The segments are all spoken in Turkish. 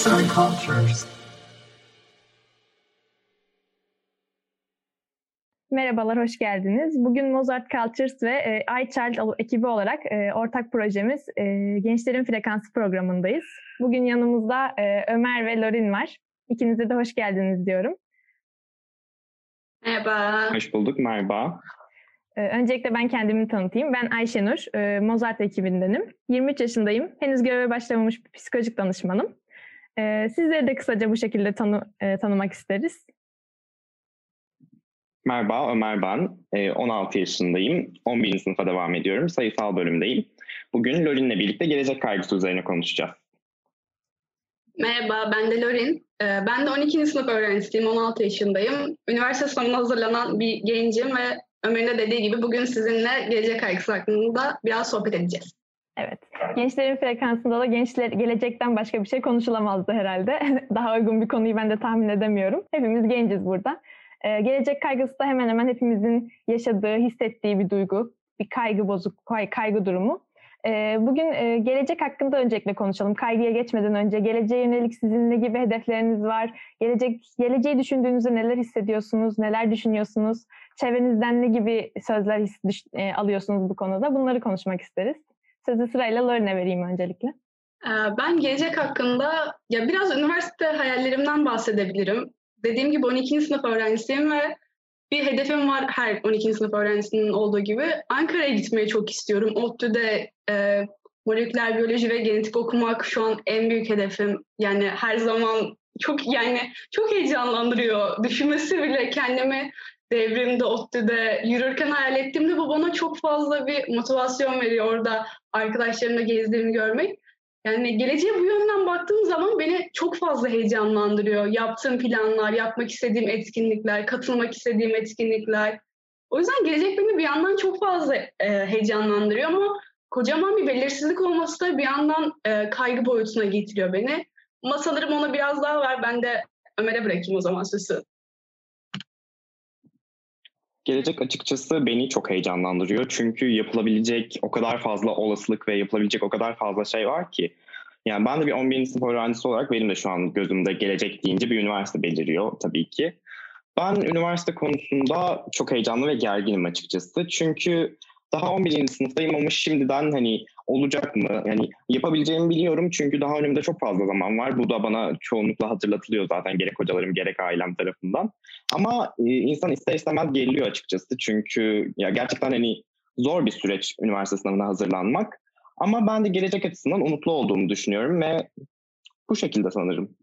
Arts and Cultures. Merhabalar, hoş geldiniz. Bugün Mozart Cultures ve e, iChild ekibi olarak e, ortak projemiz e, Gençlerin Frekansı programındayız. Bugün yanımızda e, Ömer ve Lorin var. İkinize de hoş geldiniz diyorum. Merhaba. Hoş bulduk, merhaba. Ee, öncelikle ben kendimi tanıtayım. Ben Ayşenur, e, Mozart ekibindenim. 23 yaşındayım. Henüz göreve başlamamış bir psikolojik danışmanım. Ee, sizleri de kısaca bu şekilde tanı, e, tanımak isteriz. Merhaba, Ömer ben. 16 e, yaşındayım. 11. sınıfa devam ediyorum. Sayısal bölümdeyim. Bugün Lorin'le birlikte gelecek kaygısı üzerine konuşacağız. Merhaba, ben de Lorin. Ben de 12. sınıf öğrencisiyim, 16 yaşındayım. Üniversite sınavına hazırlanan bir gencim ve Ömer'in de dediği gibi bugün sizinle gelecek kaygısı hakkında biraz sohbet edeceğiz. Evet. Gençlerin frekansında da gençler gelecekten başka bir şey konuşulamazdı herhalde. Daha uygun bir konuyu ben de tahmin edemiyorum. Hepimiz genciz burada. Ee, gelecek kaygısı da hemen hemen hepimizin yaşadığı, hissettiği bir duygu. Bir kaygı bozuk, kaygı durumu. Ee, bugün e, gelecek hakkında öncelikle konuşalım. Kaygıya geçmeden önce geleceğe yönelik sizin ne gibi hedefleriniz var? Gelecek geleceği düşündüğünüzde neler hissediyorsunuz? Neler düşünüyorsunuz? Çevrenizden ne gibi sözler his, düş, e, alıyorsunuz bu konuda? Bunları konuşmak isteriz. Sözü sırayla Lorin'e vereyim öncelikle. Ee, ben gelecek hakkında ya biraz üniversite hayallerimden bahsedebilirim. Dediğim gibi 12. sınıf öğrencisiyim ve bir hedefim var her 12. sınıf öğrencisinin olduğu gibi. Ankara'ya gitmeyi çok istiyorum. ODTÜ'de e, moleküler biyoloji ve genetik okumak şu an en büyük hedefim. Yani her zaman çok yani çok heyecanlandırıyor. Düşünmesi bile kendimi devrimde, ODTÜ'de yürürken hayal ettiğimde bu bana çok fazla bir motivasyon veriyor orada arkadaşlarımla gezdiğimi görmek. Yani geleceğe bu yönden baktığım zaman beni çok fazla heyecanlandırıyor. Yaptığım planlar, yapmak istediğim etkinlikler, katılmak istediğim etkinlikler. O yüzden gelecek beni bir yandan çok fazla e, heyecanlandırıyor ama kocaman bir belirsizlik olması da bir yandan e, kaygı boyutuna getiriyor beni. Ama sanırım ona biraz daha var. Ben de Ömer'e bırakayım o zaman sözü. Gelecek açıkçası beni çok heyecanlandırıyor. Çünkü yapılabilecek o kadar fazla olasılık ve yapılabilecek o kadar fazla şey var ki. Yani ben de bir 11. sınıf öğrencisi olarak benim de şu an gözümde gelecek deyince bir üniversite beliriyor tabii ki. Ben üniversite konusunda çok heyecanlı ve gerginim açıkçası. Çünkü daha 11. sınıftayım ama şimdiden hani olacak mı? Yani yapabileceğimi biliyorum çünkü daha önümde çok fazla zaman var. Bu da bana çoğunlukla hatırlatılıyor zaten gerek hocalarım gerek ailem tarafından. Ama e, insan ister istemez geliyor açıkçası çünkü ya gerçekten hani zor bir süreç üniversite sınavına hazırlanmak. Ama ben de gelecek açısından umutlu olduğumu düşünüyorum ve bu şekilde sanırım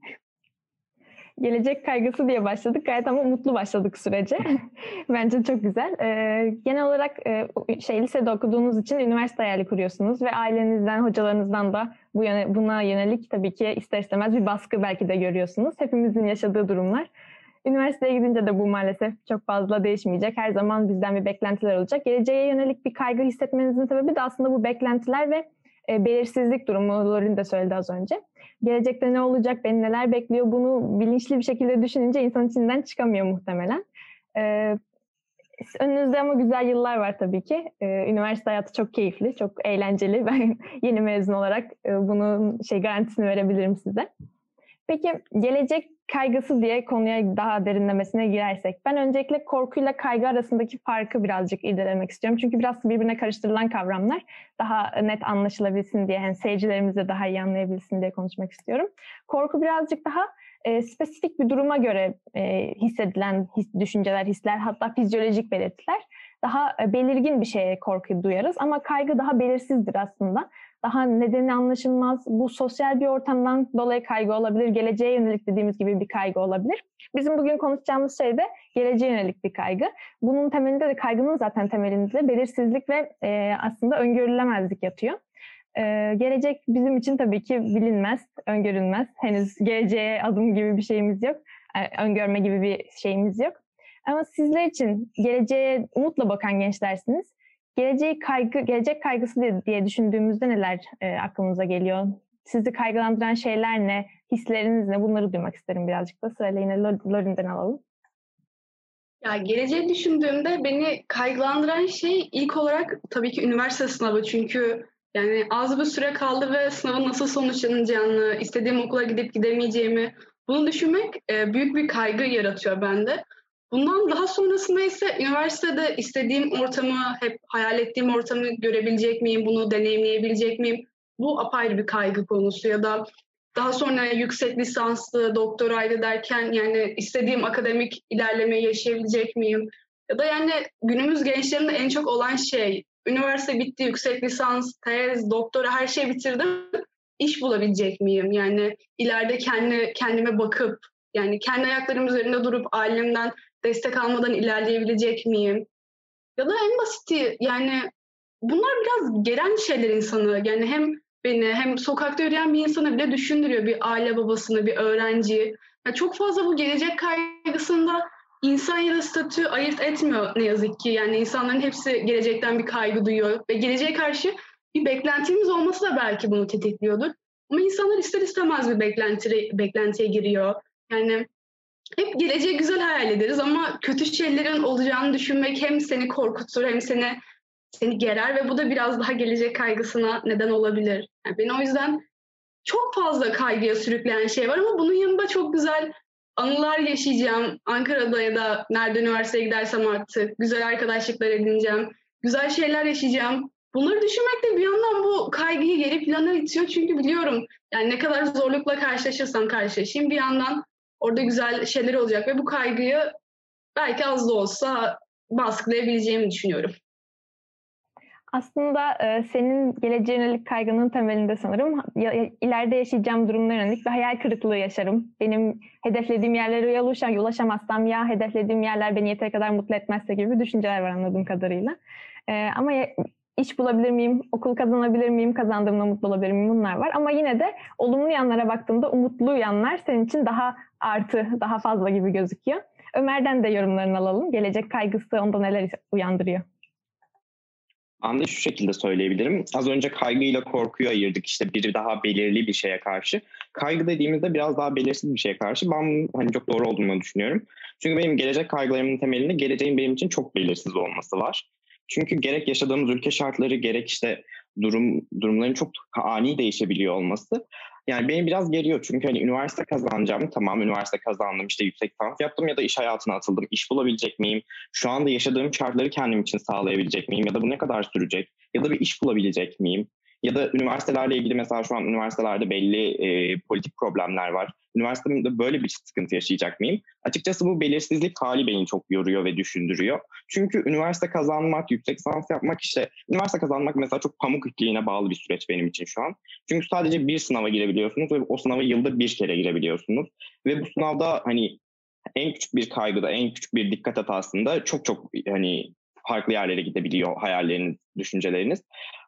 gelecek kaygısı diye başladık. Gayet ama mutlu başladık sürece. Bence çok güzel. Ee, genel olarak e, şey lisede okuduğunuz için üniversite hayali kuruyorsunuz ve ailenizden, hocalarınızdan da bu yöne, buna yönelik tabii ki ister istemez bir baskı belki de görüyorsunuz. Hepimizin yaşadığı durumlar. Üniversiteye gidince de bu maalesef çok fazla değişmeyecek. Her zaman bizden bir beklentiler olacak. Geleceğe yönelik bir kaygı hissetmenizin sebebi de aslında bu beklentiler ve e, belirsizlik durumu Lorin de söyledi az önce. Gelecekte ne olacak, beni neler bekliyor bunu bilinçli bir şekilde düşününce insan içinden çıkamıyor muhtemelen. E, önünüzde ama güzel yıllar var tabii ki. E, üniversite hayatı çok keyifli, çok eğlenceli. Ben yeni mezun olarak e, bunun şey garantisini verebilirim size. Peki gelecek kaygısı diye konuya daha derinlemesine girersek. Ben öncelikle korkuyla kaygı arasındaki farkı birazcık irdelemek istiyorum. Çünkü biraz birbirine karıştırılan kavramlar. Daha net anlaşılabilsin diye, yani seyircilerimiz de daha iyi anlayabilsin diye konuşmak istiyorum. Korku birazcık daha e, spesifik bir duruma göre e, hissedilen his, düşünceler, hisler, hatta fizyolojik belirtiler. Daha e, belirgin bir şeye korku duyarız ama kaygı daha belirsizdir aslında daha nedeni anlaşılmaz. Bu sosyal bir ortamdan dolayı kaygı olabilir. Geleceğe yönelik dediğimiz gibi bir kaygı olabilir. Bizim bugün konuşacağımız şey de geleceğe yönelik bir kaygı. Bunun temelinde de kaygının zaten temelinde belirsizlik ve e, aslında öngörülemezlik yatıyor. Ee, gelecek bizim için tabii ki bilinmez, öngörülmez. Henüz geleceğe adım gibi bir şeyimiz yok. Ee, öngörme gibi bir şeyimiz yok. Ama sizler için geleceğe umutla bakan gençlersiniz geleceği kaygı, gelecek kaygısı diye, diye düşündüğümüzde neler e, aklınıza geliyor? Sizi kaygılandıran şeyler ne? Hisleriniz ne? Bunları duymak isterim birazcık da. Sırayla yine Lorin'den alalım. Ya geleceği düşündüğümde beni kaygılandıran şey ilk olarak tabii ki üniversite sınavı. Çünkü Yani az bir süre kaldı ve sınavın nasıl sonuçlanacağını, istediğim okula gidip gidemeyeceğimi bunu düşünmek e, büyük bir kaygı yaratıyor bende. Bundan daha sonrasında ise üniversitede istediğim ortamı, hep hayal ettiğim ortamı görebilecek miyim, bunu deneyimleyebilecek miyim? Bu apayrı bir kaygı konusu ya da daha sonra yüksek lisanslı, doktoraydı derken yani istediğim akademik ilerlemeyi yaşayabilecek miyim? Ya da yani günümüz gençlerinde en çok olan şey, üniversite bitti, yüksek lisans, tez, doktora her şeyi bitirdim. İş bulabilecek miyim? Yani ileride kendi kendime bakıp yani kendi ayaklarım üzerinde durup ailemden destek almadan ilerleyebilecek miyim? Ya da en basiti yani bunlar biraz gelen şeyler insanı. Yani hem beni hem sokakta yürüyen bir insanı bile düşündürüyor. Bir aile babasını, bir öğrenciyi. Yani çok fazla bu gelecek kaygısında insan ya da statü ayırt etmiyor ne yazık ki. Yani insanların hepsi gelecekten bir kaygı duyuyor ve geleceğe karşı bir beklentimiz olması da belki bunu tetikliyordur. Ama insanlar ister istemez bir beklenti, beklentiye giriyor. Yani hep geleceği güzel hayal ederiz ama kötü şeylerin olacağını düşünmek hem seni korkutur hem seni seni gerer ve bu da biraz daha gelecek kaygısına neden olabilir. Yani beni o yüzden çok fazla kaygıya sürükleyen şey var ama bunun yanında çok güzel anılar yaşayacağım. Ankara'da ya da nerede üniversiteye gidersem artık güzel arkadaşlıklar edineceğim. Güzel şeyler yaşayacağım. Bunları düşünmek de bir yandan bu kaygıyı geri plana itiyor. Çünkü biliyorum yani ne kadar zorlukla karşılaşırsam karşılaşayım bir yandan orada güzel şeyler olacak ve bu kaygıyı belki az da olsa baskılayabileceğimi düşünüyorum. Aslında e, senin geleceğe yönelik kaygının temelinde sanırım ya, ileride yaşayacağım durumlara yönelik bir hayal kırıklığı yaşarım. Benim hedeflediğim yerlere ulaşam, ulaşamazsam ya hedeflediğim yerler beni yeteri kadar mutlu etmezse gibi düşünceler var anladığım kadarıyla. E, ama ya, iş bulabilir miyim, okul kazanabilir miyim, kazandığımda mutlu olabilir miyim bunlar var. Ama yine de olumlu yanlara baktığımda umutlu yanlar senin için daha artı, daha fazla gibi gözüküyor. Ömer'den de yorumlarını alalım. Gelecek kaygısı onda neler uyandırıyor? De şu şekilde söyleyebilirim. Az önce kaygıyla korkuyu ayırdık işte biri daha belirli bir şeye karşı. Kaygı dediğimizde biraz daha belirsiz bir şeye karşı ben hani çok doğru olduğunu düşünüyorum. Çünkü benim gelecek kaygılarımın temelinde geleceğin benim için çok belirsiz olması var. Çünkü gerek yaşadığımız ülke şartları gerek işte durum durumların çok ani değişebiliyor olması yani beni biraz geriyor çünkü hani üniversite kazanacağım. Tamam üniversite kazandım işte yüksek lisans yaptım ya da iş hayatına atıldım. İş bulabilecek miyim? Şu anda yaşadığım şartları kendim için sağlayabilecek miyim? Ya da bu ne kadar sürecek? Ya da bir iş bulabilecek miyim? Ya da üniversitelerle ilgili mesela şu an üniversitelerde belli e, politik problemler var. Üniversitemde böyle bir sıkıntı yaşayacak mıyım? Açıkçası bu belirsizlik hali beni çok yoruyor ve düşündürüyor. Çünkü üniversite kazanmak, yüksek lisans yapmak işte üniversite kazanmak mesela çok pamuk ipliğine bağlı bir süreç benim için şu an. Çünkü sadece bir sınava girebiliyorsunuz ve o sınava yılda bir kere girebiliyorsunuz. Ve bu sınavda hani en küçük bir kaygıda, en küçük bir dikkat hatasında çok çok hani farklı yerlere gidebiliyor hayalleriniz, düşünceleriniz.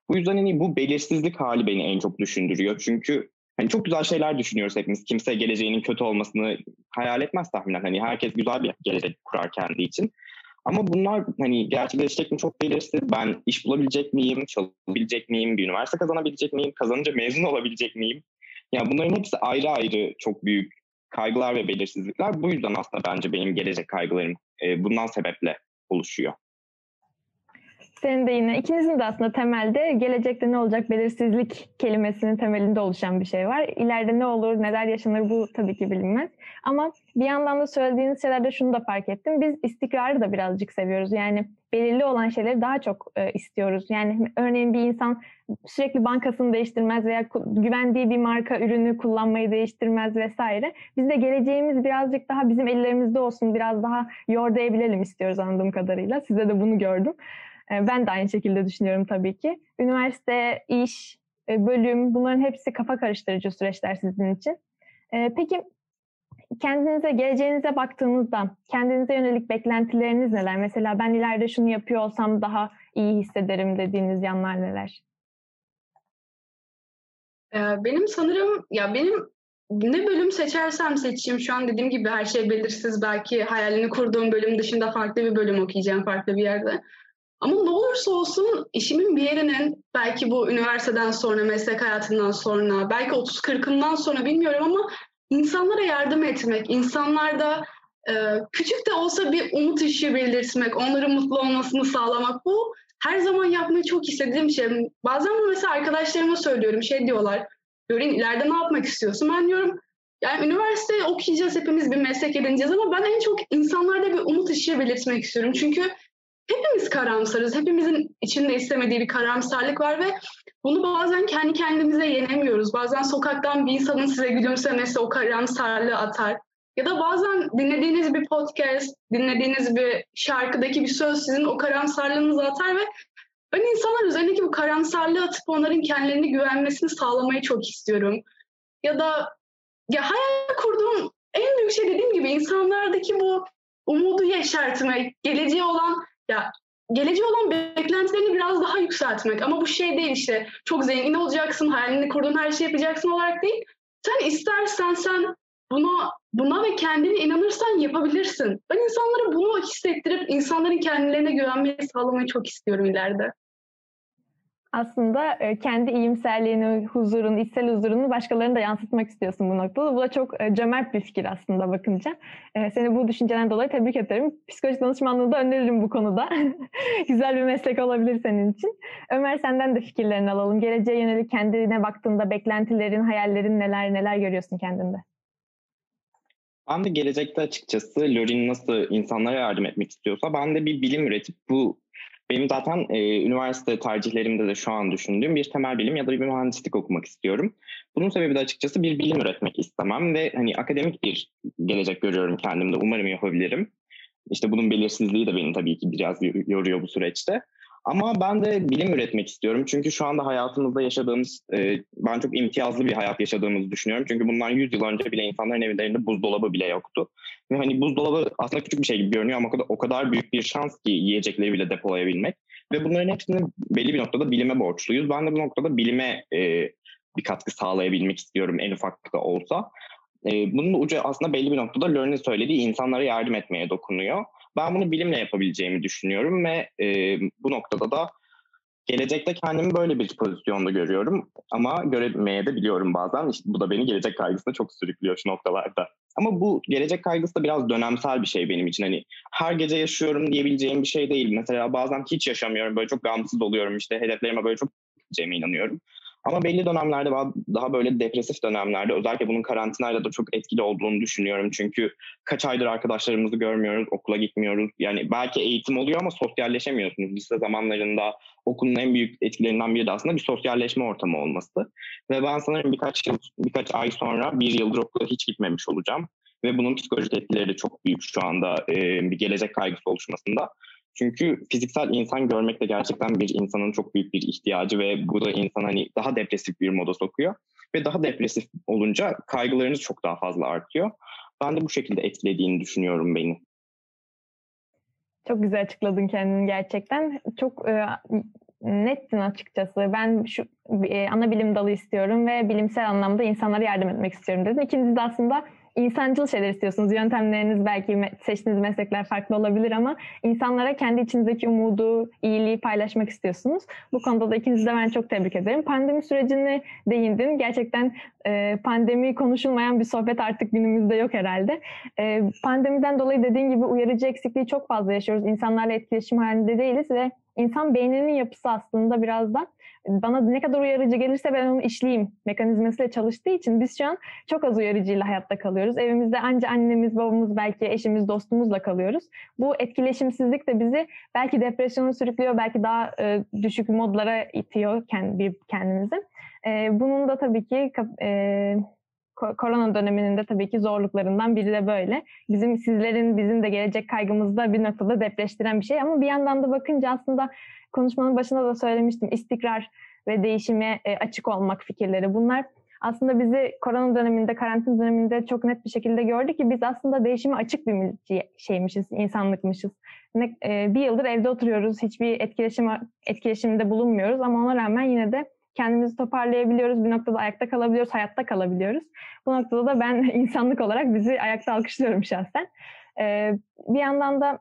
Bu yüzden hani bu belirsizlik hali beni en çok düşündürüyor. Çünkü hani çok güzel şeyler düşünüyoruz hepimiz. Kimse geleceğinin kötü olmasını hayal etmez tahminen. Hani herkes güzel bir gelecek kurar kendi için. Ama bunlar hani gerçekleşecek mi çok belirsiz. Ben iş bulabilecek miyim, çalışabilecek miyim, bir üniversite kazanabilecek miyim, kazanınca mezun olabilecek miyim? Yani bunların hepsi ayrı ayrı çok büyük kaygılar ve belirsizlikler. Bu yüzden aslında bence benim gelecek kaygılarım bundan sebeple oluşuyor. Senin de yine ikinizin de aslında temelde gelecekte ne olacak belirsizlik kelimesinin temelinde oluşan bir şey var. İleride ne olur, neler yaşanır bu tabii ki bilinmez. Ama bir yandan da söylediğiniz şeylerde şunu da fark ettim. Biz istikrarı da birazcık seviyoruz. Yani belirli olan şeyleri daha çok e, istiyoruz. Yani örneğin bir insan sürekli bankasını değiştirmez veya güvendiği bir marka ürünü kullanmayı değiştirmez vesaire. Biz de geleceğimiz birazcık daha bizim ellerimizde olsun, biraz daha yordayabilirim istiyoruz anladığım kadarıyla. Size de bunu gördüm. Ee, ben de aynı şekilde düşünüyorum tabii ki. Üniversite, iş, e, bölüm bunların hepsi kafa karıştırıcı süreçler sizin için. Ee, peki kendinize, geleceğinize baktığınızda kendinize yönelik beklentileriniz neler? Mesela ben ileride şunu yapıyor olsam daha iyi hissederim dediğiniz yanlar neler? Benim sanırım ya benim ne bölüm seçersem seçeyim şu an dediğim gibi her şey belirsiz. Belki hayalini kurduğum bölüm dışında farklı bir bölüm okuyacağım farklı bir yerde. Ama ne olursa olsun işimin bir yerinin belki bu üniversiteden sonra, meslek hayatından sonra, belki 30-40'ından sonra bilmiyorum ama insanlara yardım etmek, insanlarda e, küçük de olsa bir umut ışığı belirtmek, onların mutlu olmasını sağlamak bu her zaman yapmayı çok istediğim şey. Bazen bunu mesela arkadaşlarıma söylüyorum. Şey diyorlar. Görin ileride ne yapmak istiyorsun? Ben diyorum yani üniversite okuyacağız hepimiz bir meslek edineceğiz ama ben en çok insanlarda bir umut ışığı belirtmek istiyorum. Çünkü hepimiz karamsarız. Hepimizin içinde istemediği bir karamsarlık var ve bunu bazen kendi kendimize yenemiyoruz. Bazen sokaktan bir insanın size gülümsemesi o karamsarlığı atar. Ya da bazen dinlediğiniz bir podcast, dinlediğiniz bir şarkıdaki bir söz sizin o karamsarlığınızı atar ve ben insanlar üzerindeki bu karamsarlığı atıp onların kendilerini güvenmesini sağlamayı çok istiyorum. Ya da ya hayal kurduğum en büyük şey dediğim gibi insanlardaki bu umudu yeşertmek, geleceğe olan ya geleceğe olan beklentilerini biraz daha yükseltmek. Ama bu şey değil işte çok zengin olacaksın, hayalini kurduğun her şeyi yapacaksın olarak değil. Sen istersen sen buna buna ve kendine inanırsan yapabilirsin. Ben insanlara bunu hissettirip insanların kendilerine güvenmeyi sağlamayı çok istiyorum ileride aslında e, kendi iyimserliğini, huzurunu, içsel huzurunu başkalarına da yansıtmak istiyorsun bu noktada. Bu da çok e, cömert bir fikir aslında bakınca. E, seni bu düşünceden dolayı tebrik ederim. Psikolojik danışmanlığı da öneririm bu konuda. Güzel bir meslek olabilir senin için. Ömer senden de fikirlerini alalım. Geleceğe yönelik kendine baktığında beklentilerin, hayallerin neler neler görüyorsun kendinde? Ben de gelecekte açıkçası Lorin nasıl insanlara yardım etmek istiyorsa ben de bir bilim üretip bu benim zaten e, üniversite tercihlerimde de şu an düşündüğüm bir temel bilim ya da bir mühendislik okumak istiyorum. Bunun sebebi de açıkçası bir bilim üretmek istemem ve hani akademik bir gelecek görüyorum kendimde. Umarım yapabilirim. İşte bunun belirsizliği de beni tabii ki biraz yoruyor bu süreçte. Ama ben de bilim üretmek istiyorum. Çünkü şu anda hayatımızda yaşadığımız, e, ben çok imtiyazlı bir hayat yaşadığımızı düşünüyorum. Çünkü bundan 100 yıl önce bile insanların evlerinde buzdolabı bile yoktu. Ve hani buzdolabı aslında küçük bir şey gibi görünüyor ama o kadar, o kadar büyük bir şans ki yiyecekleri bile depolayabilmek. Ve bunların hepsini belli bir noktada bilime borçluyuz. Ben de bu noktada bilime e, bir katkı sağlayabilmek istiyorum en ufak da olsa. E, bunun ucu aslında belli bir noktada Learn'in söylediği insanlara yardım etmeye dokunuyor. Ben bunu bilimle yapabileceğimi düşünüyorum ve e, bu noktada da gelecekte kendimi böyle bir pozisyonda görüyorum ama göremeye de biliyorum bazen. İşte bu da beni gelecek kaygısına çok sürüklüyor şu noktalarda. Ama bu gelecek kaygısı da biraz dönemsel bir şey benim için. Hani her gece yaşıyorum diyebileceğim bir şey değil. Mesela bazen hiç yaşamıyorum. Böyle çok gamsız oluyorum. İşte hedeflerime böyle çok gideceğime inanıyorum. Ama belli dönemlerde daha böyle depresif dönemlerde özellikle bunun karantinayla da çok etkili olduğunu düşünüyorum. Çünkü kaç aydır arkadaşlarımızı görmüyoruz, okula gitmiyoruz. Yani belki eğitim oluyor ama sosyalleşemiyorsunuz. Lise zamanlarında okulun en büyük etkilerinden biri de aslında bir sosyalleşme ortamı olması. Ve ben sanırım birkaç yıl, birkaç ay sonra bir yıldır okula hiç gitmemiş olacağım. Ve bunun psikolojik etkileri de çok büyük şu anda e, bir gelecek kaygısı oluşmasında. Çünkü fiziksel insan görmek de gerçekten bir insanın çok büyük bir ihtiyacı ve bu da insan hani daha depresif bir moda sokuyor. Ve daha depresif olunca kaygılarınız çok daha fazla artıyor. Ben de bu şekilde etkilediğini düşünüyorum beni. Çok güzel açıkladın kendini gerçekten. Çok e, nettin açıkçası. Ben şu e, ana bilim dalı istiyorum ve bilimsel anlamda insanlara yardım etmek istiyorum dedin. İkiniz de aslında insancıl şeyler istiyorsunuz. Yöntemleriniz belki seçtiğiniz meslekler farklı olabilir ama insanlara kendi içinizdeki umudu, iyiliği paylaşmak istiyorsunuz. Bu konuda da ikinizi de ben çok tebrik ederim. Pandemi sürecini değindin. Gerçekten e, pandemi konuşulmayan bir sohbet artık günümüzde yok herhalde. E, pandemiden dolayı dediğin gibi uyarıcı eksikliği çok fazla yaşıyoruz. İnsanlarla etkileşim halinde değiliz ve insan beyninin yapısı aslında biraz da bana ne kadar uyarıcı gelirse ben onu işleyeyim mekanizmasıyla çalıştığı için biz şu an çok az uyarıcıyla hayatta kalıyoruz. Evimizde anca annemiz, babamız, belki eşimiz, dostumuzla kalıyoruz. Bu etkileşimsizlik de bizi belki depresyona sürüklüyor, belki daha e, düşük modlara itiyor kendi, kendimizi. E, bunun da tabii ki e, korona döneminin de tabii ki zorluklarından biri de böyle. Bizim sizlerin, bizim de gelecek kaygımızda bir noktada depreştiren bir şey. Ama bir yandan da bakınca aslında konuşmanın başında da söylemiştim. istikrar ve değişime e, açık olmak fikirleri. Bunlar aslında bizi korona döneminde, karantin döneminde çok net bir şekilde gördü ki biz aslında değişime açık bir şeymişiz, insanlıkmışız. Ne, e, bir yıldır evde oturuyoruz, hiçbir etkileşim etkileşimde bulunmuyoruz ama ona rağmen yine de kendimizi toparlayabiliyoruz, bir noktada ayakta kalabiliyoruz, hayatta kalabiliyoruz. Bu noktada da ben insanlık olarak bizi ayakta alkışlıyorum şahsen. E, bir yandan da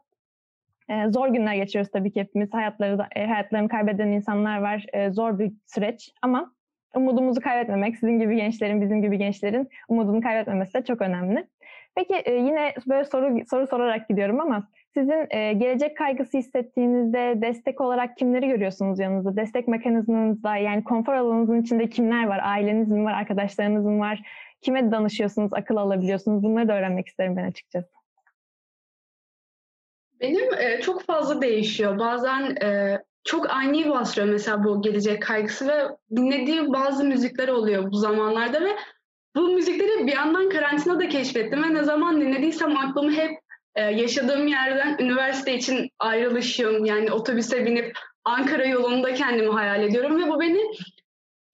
e, zor günler geçiyoruz tabii ki hepimiz. Hayatları da, e, hayatlarını kaybeden insanlar var. E, zor bir süreç ama umudumuzu kaybetmemek, sizin gibi gençlerin, bizim gibi gençlerin umudunu kaybetmemesi de çok önemli. Peki e, yine böyle soru soru sorarak gidiyorum ama Sizin e, gelecek kaygısı hissettiğinizde destek olarak kimleri görüyorsunuz yanınızda? Destek mekanizmanızda yani konfor alanınızın içinde kimler var? Aileniz mi var? Arkadaşlarınız mı var? Kime danışıyorsunuz? Akıl alabiliyorsunuz? Bunları da öğrenmek isterim ben açıkçası. Benim e, çok fazla değişiyor. Bazen e, çok ani bastırıyor mesela bu gelecek kaygısı ve dinlediğim bazı müzikler oluyor bu zamanlarda ve bu müzikleri bir yandan karantina da keşfettim ve ne zaman dinlediysem aklımı hep e, yaşadığım yerden üniversite için ayrılışım yani otobüse binip Ankara yolunda kendimi hayal ediyorum ve bu beni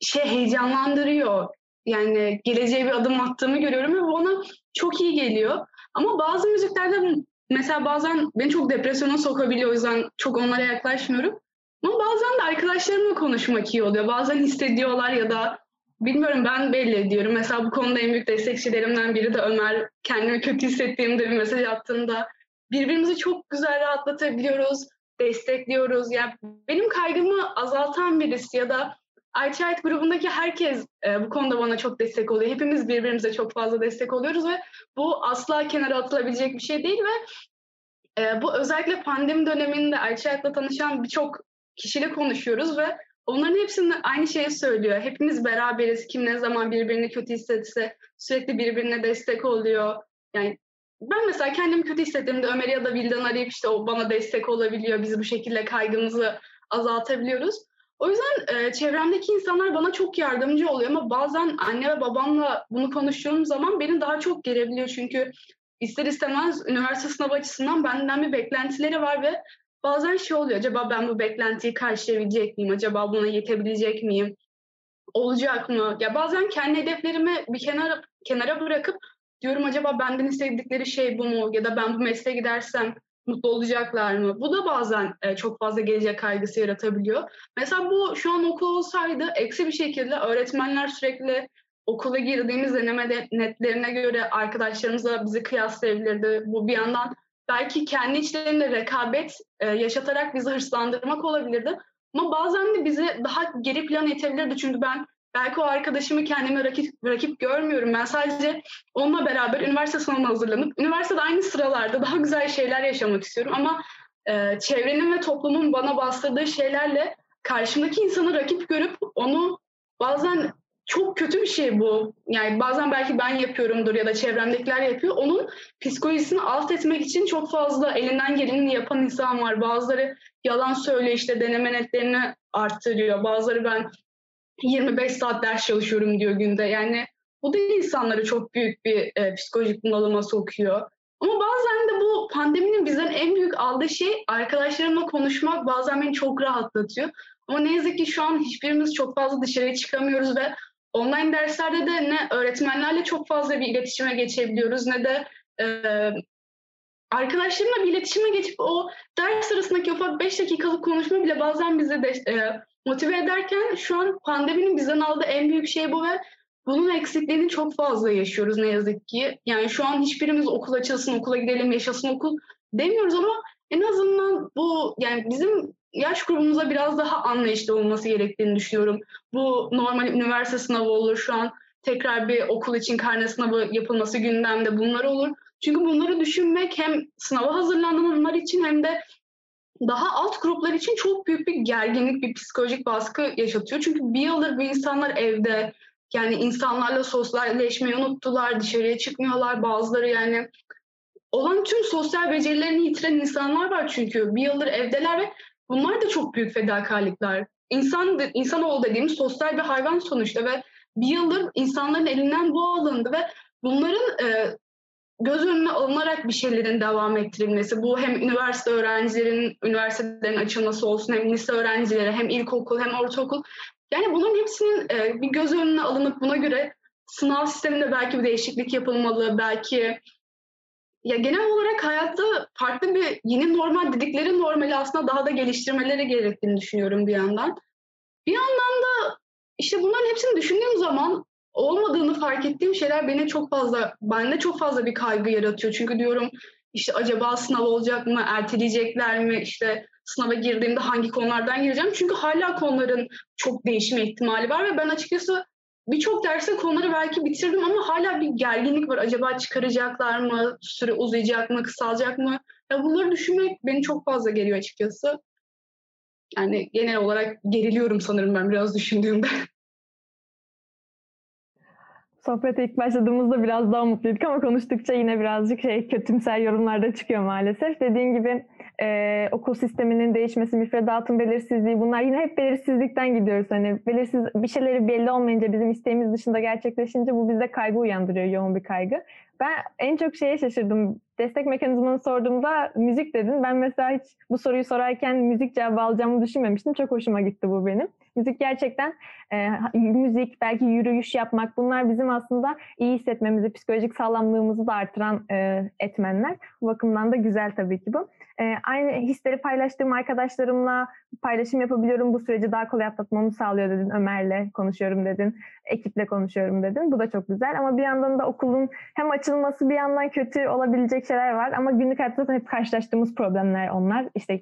şey heyecanlandırıyor. Yani geleceğe bir adım attığımı görüyorum ve bu bana çok iyi geliyor. Ama bazı müziklerde mesela bazen beni çok depresyona sokabiliyor o yüzden çok onlara yaklaşmıyorum. Ama bazen de arkadaşlarımla konuşmak iyi oluyor. Bazen hissediyorlar ya da bilmiyorum ben belli ediyorum. Mesela bu konuda en büyük destekçilerimden biri de Ömer. Kendimi kötü hissettiğimde bir mesaj attığında birbirimizi çok güzel rahatlatabiliyoruz, destekliyoruz. Yani benim kaygımı azaltan birisi ya da Ayçayt grubundaki herkes e, bu konuda bana çok destek oluyor. Hepimiz birbirimize çok fazla destek oluyoruz ve bu asla kenara atılabilecek bir şey değil ve e, bu özellikle pandemi döneminde Ayçayt'la tanışan birçok kişiyle konuşuyoruz ve onların hepsinde aynı şeyi söylüyor. Hepimiz beraberiz. Kim ne zaman birbirini kötü hissetse sürekli birbirine destek oluyor. Yani ben mesela kendimi kötü hissettiğimde Ömer ya da Vildan arayıp işte o bana destek olabiliyor. Biz bu şekilde kaygımızı azaltabiliyoruz. O yüzden e, çevremdeki insanlar bana çok yardımcı oluyor ama bazen anne ve babamla bunu konuştuğum zaman beni daha çok gerebiliyor. Çünkü ister istemez üniversite sınavı açısından benden bir beklentileri var ve bazen şey oluyor. Acaba ben bu beklentiyi karşılayabilecek miyim? Acaba buna yetebilecek miyim? Olacak mı? Ya bazen kendi hedeflerimi bir kenara kenara bırakıp diyorum acaba benden istedikleri şey bu mu? Ya da ben bu mesleğe gidersem mutlu olacaklar mı? Bu da bazen e, çok fazla gelecek kaygısı yaratabiliyor. Mesela bu şu an okul olsaydı eksi bir şekilde öğretmenler sürekli okula girdiğimiz deneme netlerine göre arkadaşlarımızla bizi kıyaslayabilirdi. Bu bir yandan belki kendi içlerinde rekabet e, yaşatarak bizi hırslandırmak olabilirdi. Ama bazen de bizi daha geri plan itebilirdi. Çünkü ben belki o arkadaşımı kendime rakip, rakip görmüyorum. Ben sadece onunla beraber üniversite sınavına hazırlanıp üniversitede aynı sıralarda daha güzel şeyler yaşamak istiyorum. Ama e, çevrenin ve toplumun bana bastırdığı şeylerle karşımdaki insanı rakip görüp onu bazen çok kötü bir şey bu. Yani bazen belki ben yapıyorumdur ya da çevremdekiler yapıyor. Onun psikolojisini alt etmek için çok fazla elinden geleni yapan insan var. Bazıları yalan söylüyor işte deneme netlerini arttırıyor. Bazıları ben 25 saat ders çalışıyorum diyor günde. Yani bu da insanları çok büyük bir e, psikolojik bunalıma sokuyor. Ama bazen de bu pandeminin bizden en büyük aldığı şey arkadaşlarımla konuşmak bazen beni çok rahatlatıyor. Ama ne yazık ki şu an hiçbirimiz çok fazla dışarıya çıkamıyoruz ve online derslerde de ne öğretmenlerle çok fazla bir iletişime geçebiliyoruz ne de e, arkadaşlarımla bir iletişime geçip o ders sırasındaki ufak 5 dakikalık konuşma bile bazen bizi de, e, motive ederken şu an pandeminin bizden aldığı en büyük şey bu ve bunun eksikliğini çok fazla yaşıyoruz ne yazık ki. Yani şu an hiçbirimiz okul açılsın, okula gidelim, yaşasın okul demiyoruz ama en azından bu yani bizim yaş grubumuza biraz daha anlayışlı olması gerektiğini düşünüyorum. Bu normal üniversite sınavı olur şu an tekrar bir okul için karne sınavı yapılması gündemde bunlar olur. Çünkü bunları düşünmek hem sınava hazırlananlar için hem de daha alt gruplar için çok büyük bir gerginlik, bir psikolojik baskı yaşatıyor. Çünkü bir yıldır bu insanlar evde, yani insanlarla sosyalleşmeyi unuttular, dışarıya çıkmıyorlar. Bazıları yani olan tüm sosyal becerilerini yitiren insanlar var çünkü. Bir yıldır evdeler ve bunlar da çok büyük fedakarlıklar. İnsan, insanoğlu dediğimiz sosyal bir hayvan sonuçta ve bir yıldır insanların elinden bu alındı ve bunların e, göz önüne alınarak bir şeylerin devam ettirilmesi. Bu hem üniversite öğrencilerin, üniversitelerin açılması olsun, hem lise öğrencileri, hem ilkokul, hem ortaokul. Yani bunların hepsinin e, bir göz önüne alınıp buna göre sınav sisteminde belki bir değişiklik yapılmalı, belki ya genel olarak hayatta farklı bir yeni normal dedikleri normali aslında daha da geliştirmeleri gerektiğini düşünüyorum bir yandan. Bir yandan da işte bunların hepsini düşündüğüm zaman olmadığını fark ettiğim şeyler beni çok fazla, bende çok fazla bir kaygı yaratıyor. Çünkü diyorum işte acaba sınav olacak mı, erteleyecekler mi, işte sınava girdiğimde hangi konulardan gireceğim. Çünkü hala konuların çok değişme ihtimali var ve ben açıkçası birçok derste konuları belki bitirdim ama hala bir gerginlik var. Acaba çıkaracaklar mı, süre uzayacak mı, kısalacak mı? Ya bunları düşünmek beni çok fazla geliyor açıkçası. Yani genel olarak geriliyorum sanırım ben biraz düşündüğümde. Sohbete ilk başladığımızda biraz daha mutluyduk ama konuştukça yine birazcık şey kötümser yorumlarda çıkıyor maalesef. Dediğin gibi e, okul sisteminin değişmesi, müfredatın belirsizliği bunlar yine hep belirsizlikten gidiyoruz. Hani belirsiz bir şeyleri belli olmayınca bizim isteğimiz dışında gerçekleşince bu bizde kaygı uyandırıyor, yoğun bir kaygı. Ben en çok şeye şaşırdım. Destek mekanizmanı sorduğumda müzik dedin. Ben mesela hiç bu soruyu sorarken müzik cevabı alacağımı düşünmemiştim. Çok hoşuma gitti bu benim. Müzik gerçekten e, müzik, belki yürüyüş yapmak bunlar bizim aslında iyi hissetmemizi, psikolojik sağlamlığımızı da artıran e, etmenler. Bu bakımdan da güzel tabii ki bu. E, aynı hisleri paylaştığım arkadaşlarımla paylaşım yapabiliyorum. Bu süreci daha kolay atlatmamı sağlıyor dedin. Ömer'le konuşuyorum dedin. Ekiple konuşuyorum dedin. Bu da çok güzel ama bir yandan da okulun hem açılması bir yandan kötü olabilecek şeyler var ama günlük hayatta hep karşılaştığımız problemler onlar. İşte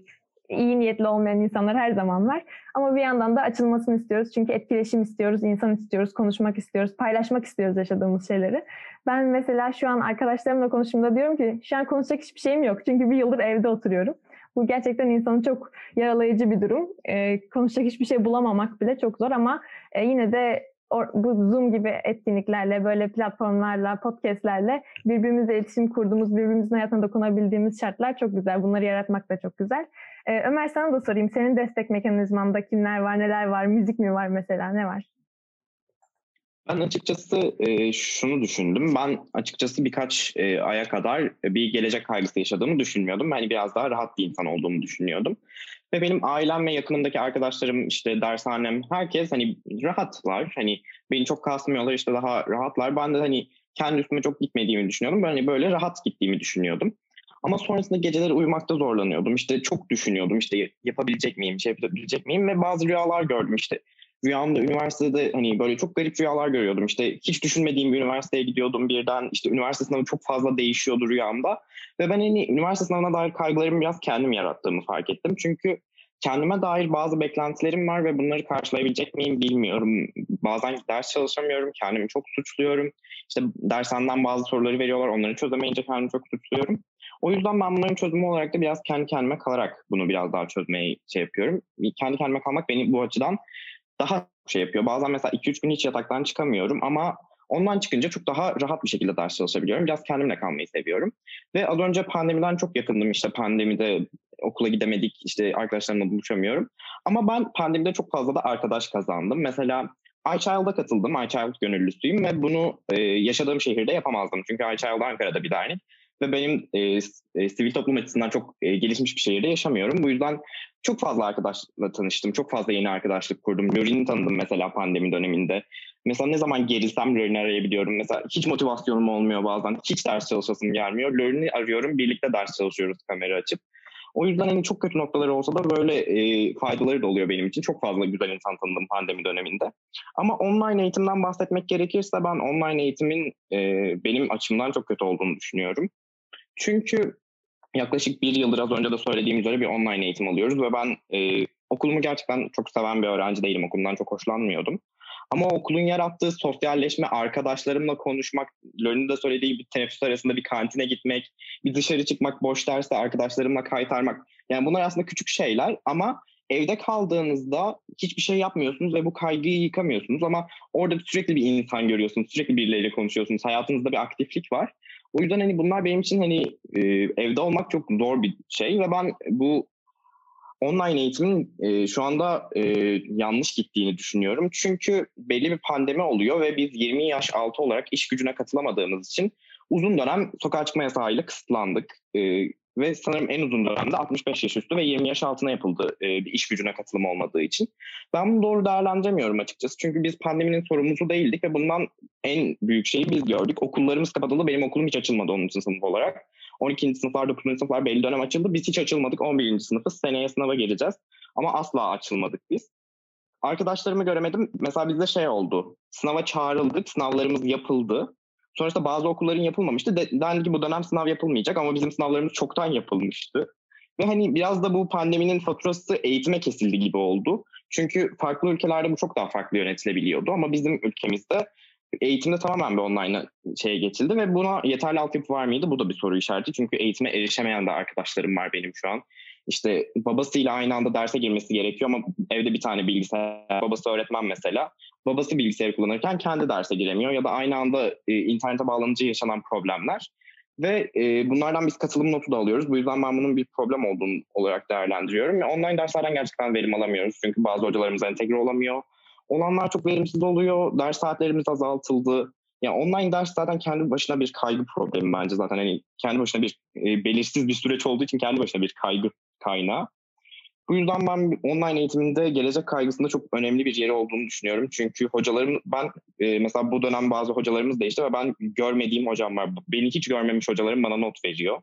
iyi niyetli olmayan insanlar her zaman var. Ama bir yandan da açılmasını istiyoruz. Çünkü etkileşim istiyoruz, insan istiyoruz, konuşmak istiyoruz, paylaşmak istiyoruz yaşadığımız şeyleri. Ben mesela şu an arkadaşlarımla konuştuğumda diyorum ki şu an konuşacak hiçbir şeyim yok. Çünkü bir yıldır evde oturuyorum. Bu gerçekten insanı çok yaralayıcı bir durum. Ee, konuşacak hiçbir şey bulamamak bile çok zor ama e, yine de bu Zoom gibi etkinliklerle, böyle platformlarla, podcastlerle birbirimizle iletişim kurduğumuz, birbirimizin hayatına dokunabildiğimiz şartlar çok güzel. Bunları yaratmak da çok güzel. Ee, Ömer sana da sorayım. Senin destek mekanizmanda kimler var, neler var? Müzik mi var mesela? Ne var? Ben açıkçası e, şunu düşündüm. Ben açıkçası birkaç e, aya kadar bir gelecek kaygısı yaşadığımı düşünmüyordum. Hani biraz daha rahat bir insan olduğumu düşünüyordum. Ve benim ailem ve yakınımdaki arkadaşlarım işte dershanem herkes hani rahatlar. Hani beni çok kasmıyorlar işte daha rahatlar. Ben de hani kendi üstüme çok gitmediğimi düşünüyordum. Ben hani böyle rahat gittiğimi düşünüyordum. Ama sonrasında geceleri uyumakta zorlanıyordum. İşte çok düşünüyordum işte yapabilecek miyim, şey yapabilecek miyim ve bazı rüyalar gördüm işte. Rüyamda üniversitede hani böyle çok garip rüyalar görüyordum. İşte hiç düşünmediğim bir üniversiteye gidiyordum birden. işte üniversite sınavı çok fazla değişiyordu rüyamda. Ve ben hani üniversite sınavına dair kaygılarımı biraz kendim yarattığımı fark ettim. Çünkü kendime dair bazı beklentilerim var ve bunları karşılayabilecek miyim bilmiyorum. Bazen ders çalışamıyorum, kendimi çok suçluyorum. İşte dershaneden bazı soruları veriyorlar, onları çözemeyince kendimi çok suçluyorum. O yüzden ben bunların çözümü olarak da biraz kendi kendime kalarak bunu biraz daha çözmeye şey yapıyorum. Kendi kendime kalmak beni bu açıdan daha şey yapıyor. Bazen mesela 2-3 gün hiç yataktan çıkamıyorum ama ondan çıkınca çok daha rahat bir şekilde ders çalışabiliyorum. Biraz kendimle kalmayı seviyorum. Ve az önce pandemiden çok yakındım işte pandemide okula gidemedik işte arkadaşlarımla buluşamıyorum. Ama ben pandemide çok fazla da arkadaş kazandım. Mesela iChild'a katıldım. iChild gönüllüsüyüm ve bunu e, yaşadığım şehirde yapamazdım. Çünkü iChild Ankara'da bir dernek ve benim e, e, sivil toplum açısından çok e, gelişmiş bir şehirde yaşamıyorum. Bu yüzden çok fazla arkadaşla tanıştım. Çok fazla yeni arkadaşlık kurdum. Lorin'i tanıdım mesela pandemi döneminde. Mesela ne zaman gerilsem Lorin'i arayabiliyorum. Mesela hiç motivasyonum olmuyor bazen. Hiç ders çalışasım gelmiyor. Lorin'i arıyorum. Birlikte ders çalışıyoruz kamera açıp. O yüzden hani çok kötü noktaları olsa da böyle e, faydaları da oluyor benim için. Çok fazla güzel insan tanıdım pandemi döneminde. Ama online eğitimden bahsetmek gerekirse ben online eğitimin e, benim açımdan çok kötü olduğunu düşünüyorum. Çünkü yaklaşık bir yıldır az önce de söylediğim üzere bir online eğitim alıyoruz ve ben e, okulumu gerçekten çok seven bir öğrenci değilim. Okulumdan çok hoşlanmıyordum. Ama okulun yarattığı sosyalleşme, arkadaşlarımla konuşmak, Lörn'ün de söylediği bir teneffüs arasında bir kantine gitmek, bir dışarı çıkmak, boş derste arkadaşlarımla kaytarmak. Yani bunlar aslında küçük şeyler ama evde kaldığınızda hiçbir şey yapmıyorsunuz ve bu kaygıyı yıkamıyorsunuz ama orada sürekli bir insan görüyorsunuz, sürekli birileriyle konuşuyorsunuz, hayatınızda bir aktiflik var. O yüzden hani bunlar benim için hani e, evde olmak çok zor bir şey ve ben bu online eğitimin e, şu anda e, yanlış gittiğini düşünüyorum. Çünkü belli bir pandemi oluyor ve biz 20 yaş altı olarak iş gücüne katılamadığımız için uzun dönem sokağa çıkma yasağıyla kısıtlandık. E, ve sanırım en uzun dönemde 65 yaş üstü ve 20 yaş altına yapıldı e, bir iş gücüne katılım olmadığı için. Ben bunu doğru değerlendiremiyorum açıkçası. Çünkü biz pandeminin sorumlusu değildik ve bundan en büyük şeyi biz gördük. Okullarımız kapatıldı. Benim okulum hiç açılmadı onun için sınıf olarak. 12. sınıflar, 9. sınıflar belli dönem açıldı. Biz hiç açılmadık. 11. sınıfız. Seneye sınava geleceğiz. Ama asla açılmadık biz. Arkadaşlarımı göremedim. Mesela bizde şey oldu. Sınava çağrıldık. Sınavlarımız yapıldı. Sonrasında bazı okulların yapılmamıştı. Dendi ki bu dönem sınav yapılmayacak ama bizim sınavlarımız çoktan yapılmıştı. Ve hani biraz da bu pandeminin faturası eğitime kesildi gibi oldu. Çünkü farklı ülkelerde bu çok daha farklı yönetilebiliyordu ama bizim ülkemizde eğitimde tamamen bir online şeye geçildi ve buna yeterli altyapı var mıydı? Bu da bir soru işareti. Çünkü eğitime erişemeyen de arkadaşlarım var benim şu an. İşte babasıyla aynı anda derse girmesi gerekiyor ama evde bir tane bilgisayar, babası öğretmen mesela. Babası bilgisayarı kullanırken kendi derse giremiyor ya da aynı anda e, internete bağlanınca yaşanan problemler. Ve e, bunlardan biz katılım notu da alıyoruz. Bu yüzden ben bunun bir problem olduğunu olarak değerlendiriyorum. Ve online derslerden gerçekten verim alamıyoruz. Çünkü bazı hocalarımız entegre olamıyor. Olanlar çok verimsiz oluyor. Ders saatlerimiz azaltıldı. Yani online ders zaten kendi başına bir kaygı problemi bence zaten. Hani kendi başına bir e, belirsiz bir süreç olduğu için kendi başına bir kaygı kaynağı. Bu yüzden ben online eğitiminde gelecek kaygısında çok önemli bir yeri olduğunu düşünüyorum. Çünkü hocalarım, ben e, mesela bu dönem bazı hocalarımız değişti ve ben görmediğim hocam var. Beni hiç görmemiş hocalarım bana not veriyor.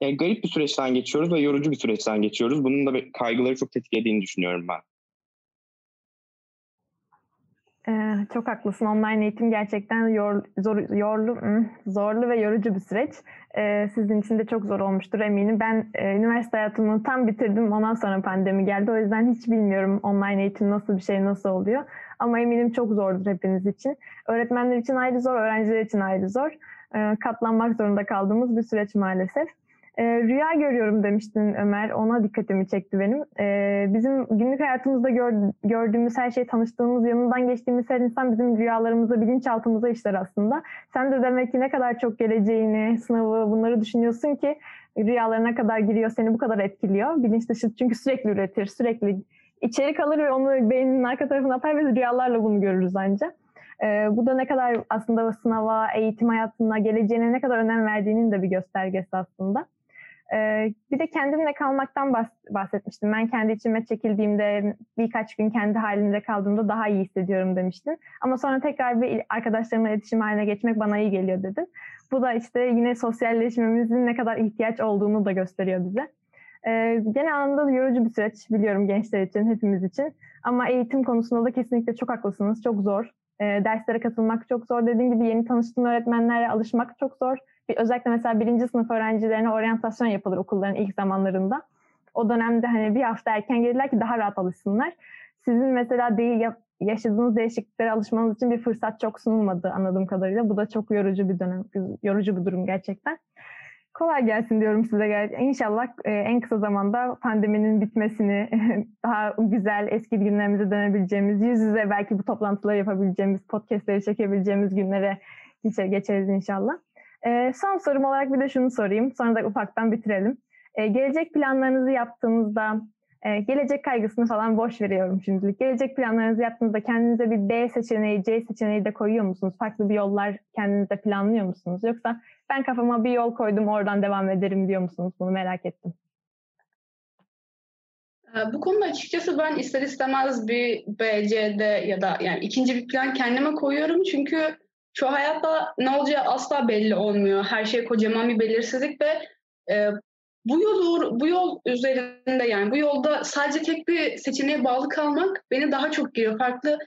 Yani garip bir süreçten geçiyoruz ve yorucu bir süreçten geçiyoruz. Bunun da kaygıları çok tetiklediğini düşünüyorum ben. Ee, çok haklısın. Online eğitim gerçekten yor, zor, yorlu, zorlu ve yorucu bir süreç. Ee, sizin için de çok zor olmuştur eminim. Ben e, üniversite hayatımı tam bitirdim. Ondan sonra pandemi geldi. O yüzden hiç bilmiyorum online eğitim nasıl bir şey, nasıl oluyor. Ama eminim çok zordur hepiniz için. Öğretmenler için ayrı zor, öğrenciler için ayrı zor. Ee, katlanmak zorunda kaldığımız bir süreç maalesef. E, rüya görüyorum demiştin Ömer. Ona dikkatimi çekti benim. E, bizim günlük hayatımızda gör, gördüğümüz her şey, tanıştığımız, yanından geçtiğimiz her insan bizim rüyalarımıza, bilinçaltımıza işler aslında. Sen de demek ki ne kadar çok geleceğini, sınavı bunları düşünüyorsun ki rüyalarına kadar giriyor, seni bu kadar etkiliyor. Bilinç dışı çünkü sürekli üretir, sürekli içerik alır ve onu beyninin arka tarafına atar ve rüyalarla bunu görürüz ancak. Ee, bu da ne kadar aslında sınava, eğitim hayatına, geleceğine ne kadar önem verdiğinin de bir göstergesi aslında. Bir de kendimle kalmaktan bahsetmiştim. Ben kendi içime çekildiğimde birkaç gün kendi halimde kaldığımda daha iyi hissediyorum demiştin. Ama sonra tekrar bir arkadaşlarımla iletişim haline geçmek bana iyi geliyor dedin. Bu da işte yine sosyalleşmemizin ne kadar ihtiyaç olduğunu da gösteriyor bize. Genel anlamda yorucu bir süreç biliyorum gençler için, hepimiz için. Ama eğitim konusunda da kesinlikle çok haklısınız. Çok zor. Derslere katılmak çok zor. Dediğim gibi yeni tanıştığın öğretmenlerle alışmak çok zor özellikle mesela birinci sınıf öğrencilerine oryantasyon yapılır okulların ilk zamanlarında. O dönemde hani bir hafta erken gelirler ki daha rahat alışsınlar. Sizin mesela değil yaşadığınız değişikliklere alışmanız için bir fırsat çok sunulmadı anladığım kadarıyla. Bu da çok yorucu bir dönem, yorucu bir durum gerçekten. Kolay gelsin diyorum size. İnşallah e, en kısa zamanda pandeminin bitmesini, daha güzel eski günlerimize dönebileceğimiz, yüz yüze belki bu toplantıları yapabileceğimiz, podcastleri çekebileceğimiz günlere geçeriz inşallah. E, son sorum olarak bir de şunu sorayım. Sonra da ufaktan bitirelim. E, gelecek planlarınızı yaptığınızda, e, gelecek kaygısını falan boş veriyorum şimdilik. Gelecek planlarınızı yaptığınızda kendinize bir B seçeneği, C seçeneği de koyuyor musunuz? Farklı bir yollar kendinize planlıyor musunuz? Yoksa ben kafama bir yol koydum oradan devam ederim diyor musunuz? Bunu merak ettim. Ee, bu konuda açıkçası ben ister istemez bir B, C, D ya da yani ikinci bir plan kendime koyuyorum. Çünkü şu hayatta ne olacağı asla belli olmuyor. Her şey kocaman bir belirsizlik ve e, bu yol bu yol üzerinde yani bu yolda sadece tek bir seçeneğe bağlı kalmak beni daha çok giriyor. Farklı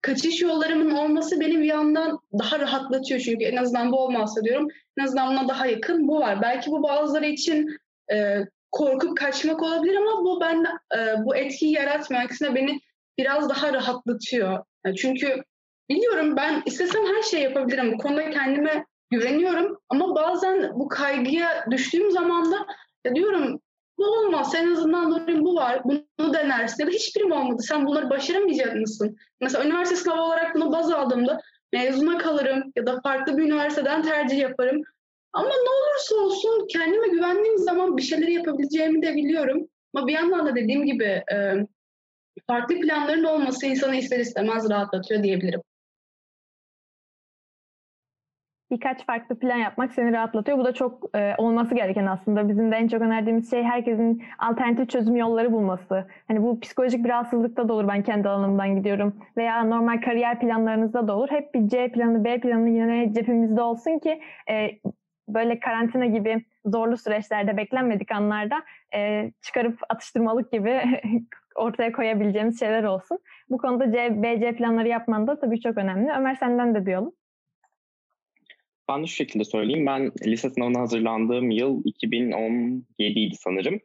kaçış yollarımın olması beni bir yandan daha rahatlatıyor çünkü en azından bu olmazsa diyorum en azından buna daha yakın bu var. Belki bu bazıları için e, korkup kaçmak olabilir ama bu ben e, bu etkiyi yaratmıyor. Aksine beni biraz daha rahatlatıyor. Yani çünkü Biliyorum ben istesem her şeyi yapabilirim. Bu konuda kendime güveniyorum. Ama bazen bu kaygıya düştüğüm zaman da diyorum bu olmaz. En azından durayım bu var. Bunu denersin. Ya da hiçbirim olmadı. Sen bunları başaramayacak mısın? Mesela üniversite sınavı olarak bunu baz aldığımda mezuna kalırım ya da farklı bir üniversiteden tercih yaparım. Ama ne olursa olsun kendime güvendiğim zaman bir şeyleri yapabileceğimi de biliyorum. Ama bir yandan da dediğim gibi farklı planların olması insanı ister istemez rahatlatıyor diyebilirim birkaç farklı plan yapmak seni rahatlatıyor. Bu da çok e, olması gereken aslında. Bizim de en çok önerdiğimiz şey herkesin alternatif çözüm yolları bulması. Hani bu psikolojik bir rahatsızlıkta da olur. Ben kendi alanımdan gidiyorum. Veya normal kariyer planlarınızda da olur. Hep bir C planı, B planı yine cebimizde olsun ki e, böyle karantina gibi zorlu süreçlerde beklenmedik anlarda e, çıkarıp atıştırmalık gibi ortaya koyabileceğimiz şeyler olsun. Bu konuda C, B, C planları yapman da tabii çok önemli. Ömer senden de duyalım. Ben de şu şekilde söyleyeyim. Ben lise sınavına hazırlandığım yıl 2017 idi sanırım.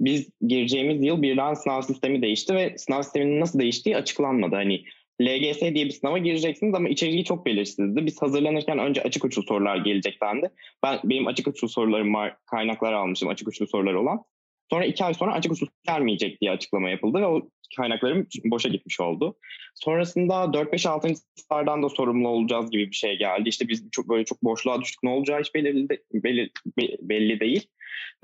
Biz gireceğimiz yıl birden sınav sistemi değişti ve sınav sisteminin nasıl değiştiği açıklanmadı. Hani LGS diye bir sınava gireceksiniz ama içeriği çok belirsizdi. Biz hazırlanırken önce açık uçlu sorular gelecek dendi. Ben, benim açık uçlu sorularım var, kaynaklar almışım açık uçlu sorular olan. Sonra iki ay sonra açık uçlu gelmeyecek diye açıklama yapıldı ve o kaynaklarım boşa gitmiş oldu. Sonrasında 4-5-6. sınıflardan da sorumlu olacağız gibi bir şey geldi. İşte biz çok böyle çok boşluğa düştük ne olacağı hiç belli, belli, belli değil.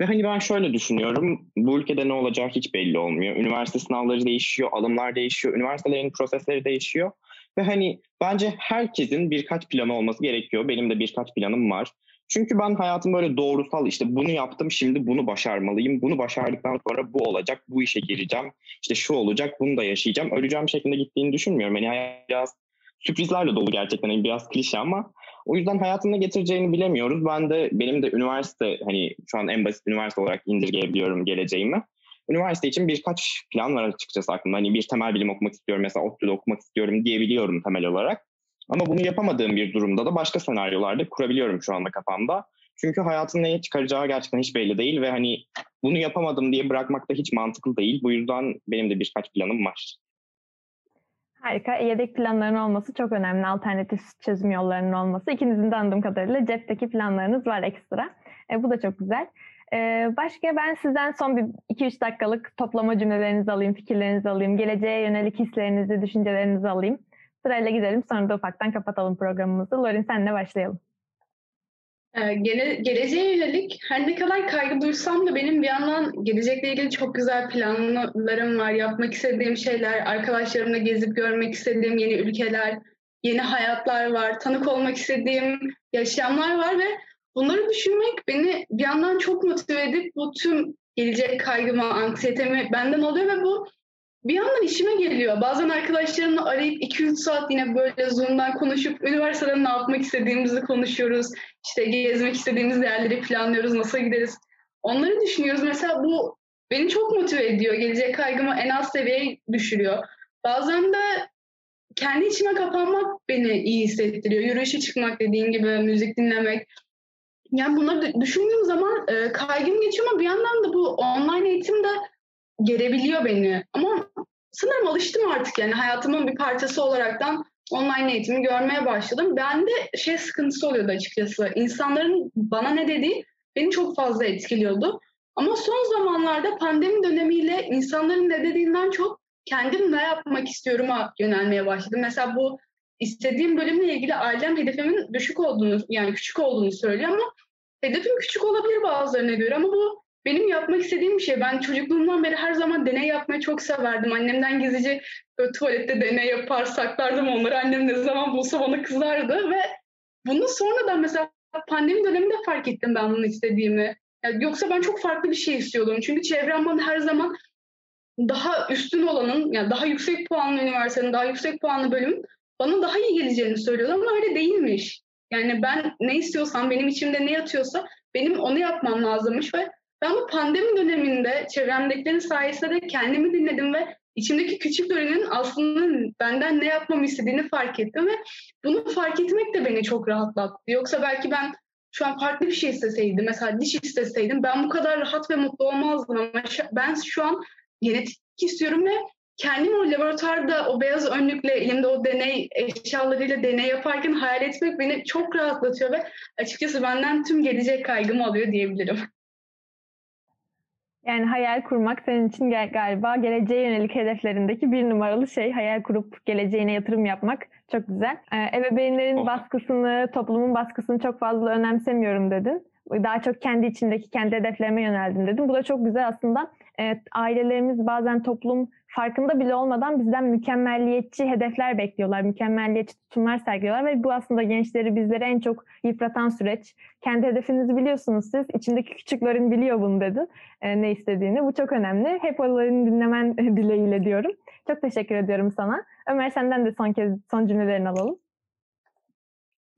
Ve hani ben şöyle düşünüyorum, bu ülkede ne olacağı hiç belli olmuyor. Üniversite sınavları değişiyor, alımlar değişiyor, üniversitelerin prosesleri değişiyor. Ve hani bence herkesin birkaç planı olması gerekiyor. Benim de birkaç planım var. Çünkü ben hayatım böyle doğrusal işte bunu yaptım şimdi bunu başarmalıyım. Bunu başardıktan sonra bu olacak, bu işe gireceğim. İşte şu olacak, bunu da yaşayacağım. Öleceğim şeklinde gittiğini düşünmüyorum. Yani biraz sürprizlerle dolu gerçekten. Yani biraz klişe ama o yüzden hayatında getireceğini bilemiyoruz. Ben de benim de üniversite hani şu an en basit üniversite olarak indirgeyebiliyorum geleceğimi. Üniversite için birkaç plan var açıkçası aklımda. Hani bir temel bilim okumak istiyorum mesela ODTÜ'de okumak istiyorum diyebiliyorum temel olarak. Ama bunu yapamadığım bir durumda da başka senaryolarda kurabiliyorum şu anda kafamda. Çünkü hayatın neye çıkaracağı gerçekten hiç belli değil ve hani bunu yapamadım diye bırakmak da hiç mantıklı değil. Bu yüzden benim de birkaç planım var. Harika. Yedek planların olması çok önemli. Alternatif çözüm yollarının olması. İkinizin de anladığım kadarıyla cepteki planlarınız var ekstra. E, bu da çok güzel. E, başka ben sizden son bir 2-3 dakikalık toplama cümlelerinizi alayım, fikirlerinizi alayım. Geleceğe yönelik hislerinizi, düşüncelerinizi alayım. Sırayla gidelim sonra da ufaktan kapatalım programımızı. Lorin senle başlayalım. Ee, gele, geleceğe yönelik her ne kadar kaygı duysam da benim bir yandan gelecekle ilgili çok güzel planlarım var. Yapmak istediğim şeyler, arkadaşlarımla gezip görmek istediğim yeni ülkeler, yeni hayatlar var. Tanık olmak istediğim yaşamlar var ve bunları düşünmek beni bir yandan çok motive edip bu tüm gelecek kaygımı, anksiyetemi benden alıyor ve bu bir yandan işime geliyor. Bazen arkadaşlarımla arayıp 2-3 saat yine böyle Zoom'dan konuşup üniversitede ne yapmak istediğimizi konuşuyoruz. İşte gezmek istediğimiz yerleri planlıyoruz, nasıl gideriz. Onları düşünüyoruz. Mesela bu beni çok motive ediyor. Gelecek kaygımı en az seviyeye düşürüyor. Bazen de kendi içime kapanmak beni iyi hissettiriyor. Yürüyüşe çıkmak dediğin gibi, müzik dinlemek. Yani bunları düşündüğüm zaman e, kaygım geçiyor ama bir yandan da bu online eğitimde gerebiliyor beni. Ama sanırım alıştım artık yani hayatımın bir parçası olaraktan online eğitimi görmeye başladım. Ben de şey sıkıntısı oluyordu açıkçası. İnsanların bana ne dediği beni çok fazla etkiliyordu. Ama son zamanlarda pandemi dönemiyle insanların ne dediğinden çok kendim ne yapmak istiyorum'a yönelmeye başladım. Mesela bu istediğim bölümle ilgili ailem hedefimin düşük olduğunu yani küçük olduğunu söylüyor ama hedefim küçük olabilir bazılarına göre ama bu benim yapmak istediğim bir şey. Ben çocukluğumdan beri her zaman deney yapmayı çok severdim. Annemden gizlice böyle tuvalette deney yapar saklardım onları. Annem ne zaman bulsa bana kızardı ve bunu sonradan mesela pandemi döneminde fark ettim ben bunu istediğimi. Yani yoksa ben çok farklı bir şey istiyordum. Çünkü çevrem bana her zaman daha üstün olanın, yani daha yüksek puanlı üniversitenin, daha yüksek puanlı bölümün bana daha iyi geleceğini söylüyordu ama öyle değilmiş. Yani ben ne istiyorsam, benim içimde ne yatıyorsa benim onu yapmam lazımmış ve ben bu pandemi döneminde çevremdekilerin sayesinde de kendimi dinledim ve içimdeki küçük Dori'nin aslında benden ne yapmamı istediğini fark ettim ve bunu fark etmek de beni çok rahatlattı. Yoksa belki ben şu an farklı bir şey isteseydim, mesela diş isteseydim ben bu kadar rahat ve mutlu olmazdım ama ben şu an genetik istiyorum ve kendim o laboratuvarda o beyaz önlükle elimde o deney eşyalarıyla deney yaparken hayal etmek beni çok rahatlatıyor ve açıkçası benden tüm gelecek kaygımı alıyor diyebilirim. Yani hayal kurmak senin için galiba geleceğe yönelik hedeflerindeki bir numaralı şey. Hayal kurup geleceğine yatırım yapmak çok güzel. Ee, ebeveynlerin baskısını, toplumun baskısını çok fazla önemsemiyorum dedin. Daha çok kendi içindeki kendi hedeflerime yöneldim dedim. Bu da çok güzel aslında. Ee, ailelerimiz bazen toplum farkında bile olmadan bizden mükemmelliyetçi hedefler bekliyorlar, mükemmelliyetçi tutumlar sergiliyorlar ve bu aslında gençleri bizleri en çok yıpratan süreç. Kendi hedefinizi biliyorsunuz siz, içindeki küçüklerin biliyor bunu dedi, e, ne istediğini. Bu çok önemli. Hep onların dinlemen dileğiyle diyorum. Çok teşekkür ediyorum sana. Ömer senden de son kez son cümlelerini alalım.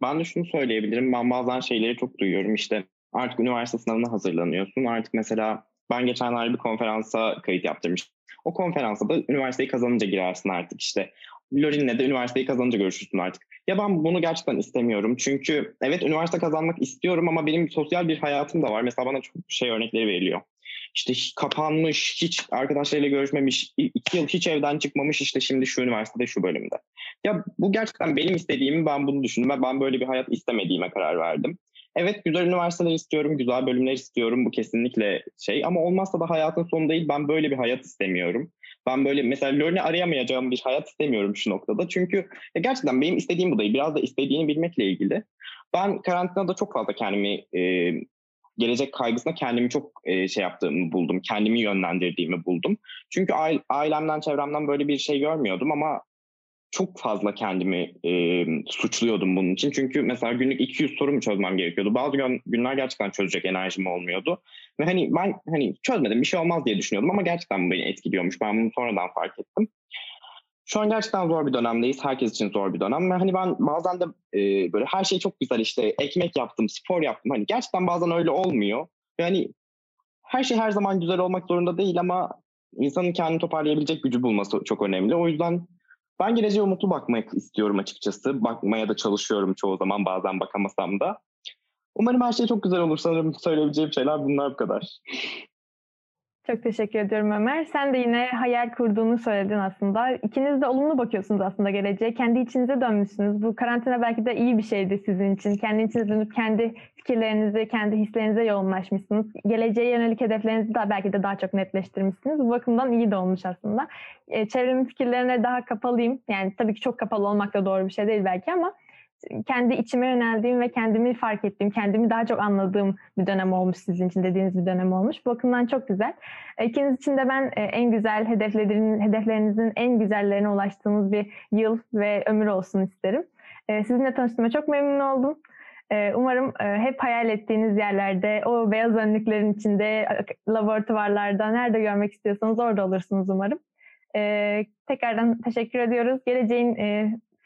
Ben de şunu söyleyebilirim. Ben bazen şeyleri çok duyuyorum. İşte artık üniversite sınavına hazırlanıyorsun. Artık mesela ben geçenlerde bir konferansa kayıt yaptırmıştım o konferansa da üniversiteyi kazanınca girersin artık işte. Lorin'le de üniversiteyi kazanınca görüşürsün artık. Ya ben bunu gerçekten istemiyorum. Çünkü evet üniversite kazanmak istiyorum ama benim sosyal bir hayatım da var. Mesela bana çok şey örnekleri veriliyor. işte kapanmış, hiç arkadaşlarıyla görüşmemiş, iki yıl hiç evden çıkmamış işte şimdi şu üniversitede şu bölümde. Ya bu gerçekten benim istediğimi ben bunu düşündüm ve ben böyle bir hayat istemediğime karar verdim. Evet güzel üniversiteler istiyorum, güzel bölümler istiyorum bu kesinlikle şey ama olmazsa da hayatın sonu değil ben böyle bir hayat istemiyorum. Ben böyle mesela LoL'ü arayamayacağım bir hayat istemiyorum şu noktada. Çünkü gerçekten benim istediğim bu değil. Biraz da istediğini bilmekle ilgili. Ben karantinada çok fazla kendimi e, gelecek kaygısına kendimi çok e, şey yaptığımı buldum. Kendimi yönlendirdiğimi buldum. Çünkü ailemden, çevremden böyle bir şey görmüyordum ama çok fazla kendimi e, suçluyordum bunun için. Çünkü mesela günlük 200 soru mu çözmem gerekiyordu. Bazı gün, günler gerçekten çözecek enerjim olmuyordu. Ve hani ben hani çözmedim bir şey olmaz diye düşünüyordum ama gerçekten bu beni etkiliyormuş. Ben bunu sonradan fark ettim. Şu an gerçekten zor bir dönemdeyiz. Herkes için zor bir dönem. Ve hani ben bazen de e, böyle her şey çok güzel işte ekmek yaptım, spor yaptım. Hani gerçekten bazen öyle olmuyor. Yani her şey her zaman güzel olmak zorunda değil ama insanın kendini toparlayabilecek gücü bulması çok önemli. O yüzden ben geleceğe umutlu bakmak istiyorum açıkçası. Bakmaya da çalışıyorum çoğu zaman bazen bakamasam da. Umarım her şey çok güzel olur. Sanırım söyleyebileceğim şeyler bunlar bu kadar. Çok teşekkür ediyorum Ömer. Sen de yine hayal kurduğunu söyledin aslında. İkiniz de olumlu bakıyorsunuz aslında geleceğe. Kendi içinize dönmüşsünüz. Bu karantina belki de iyi bir şeydi sizin için. Kendi içinize dönüp kendi fikirlerinizi, kendi hislerinize yoğunlaşmışsınız. Geleceğe yönelik hedeflerinizi de belki de daha çok netleştirmişsiniz. Bu bakımdan iyi de olmuş aslında. E, çevremin fikirlerine daha kapalıyım. Yani tabii ki çok kapalı olmak da doğru bir şey değil belki ama kendi içime yöneldiğim ve kendimi fark ettiğim, kendimi daha çok anladığım bir dönem olmuş sizin için dediğiniz bir dönem olmuş. Bu bakımdan çok güzel. İkiniz için de ben e, en güzel hedeflerin, hedeflerinizin en güzellerine ulaştığınız bir yıl ve ömür olsun isterim. E, sizinle tanıştığıma çok memnun oldum. E, umarım hep hayal ettiğiniz yerlerde, o beyaz önlüklerin içinde, laboratuvarlarda, nerede görmek istiyorsanız orada olursunuz umarım. Tekrardan teşekkür ediyoruz. Geleceğin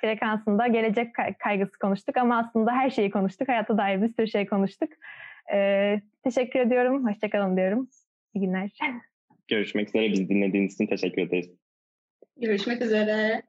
frekansında gelecek kaygısı konuştuk ama aslında her şeyi konuştuk. Hayata dair bir sürü şey konuştuk. Ee, teşekkür ediyorum. Hoşçakalın diyorum. İyi günler. Görüşmek üzere. Bizi dinlediğiniz için teşekkür ederiz. Görüşmek üzere.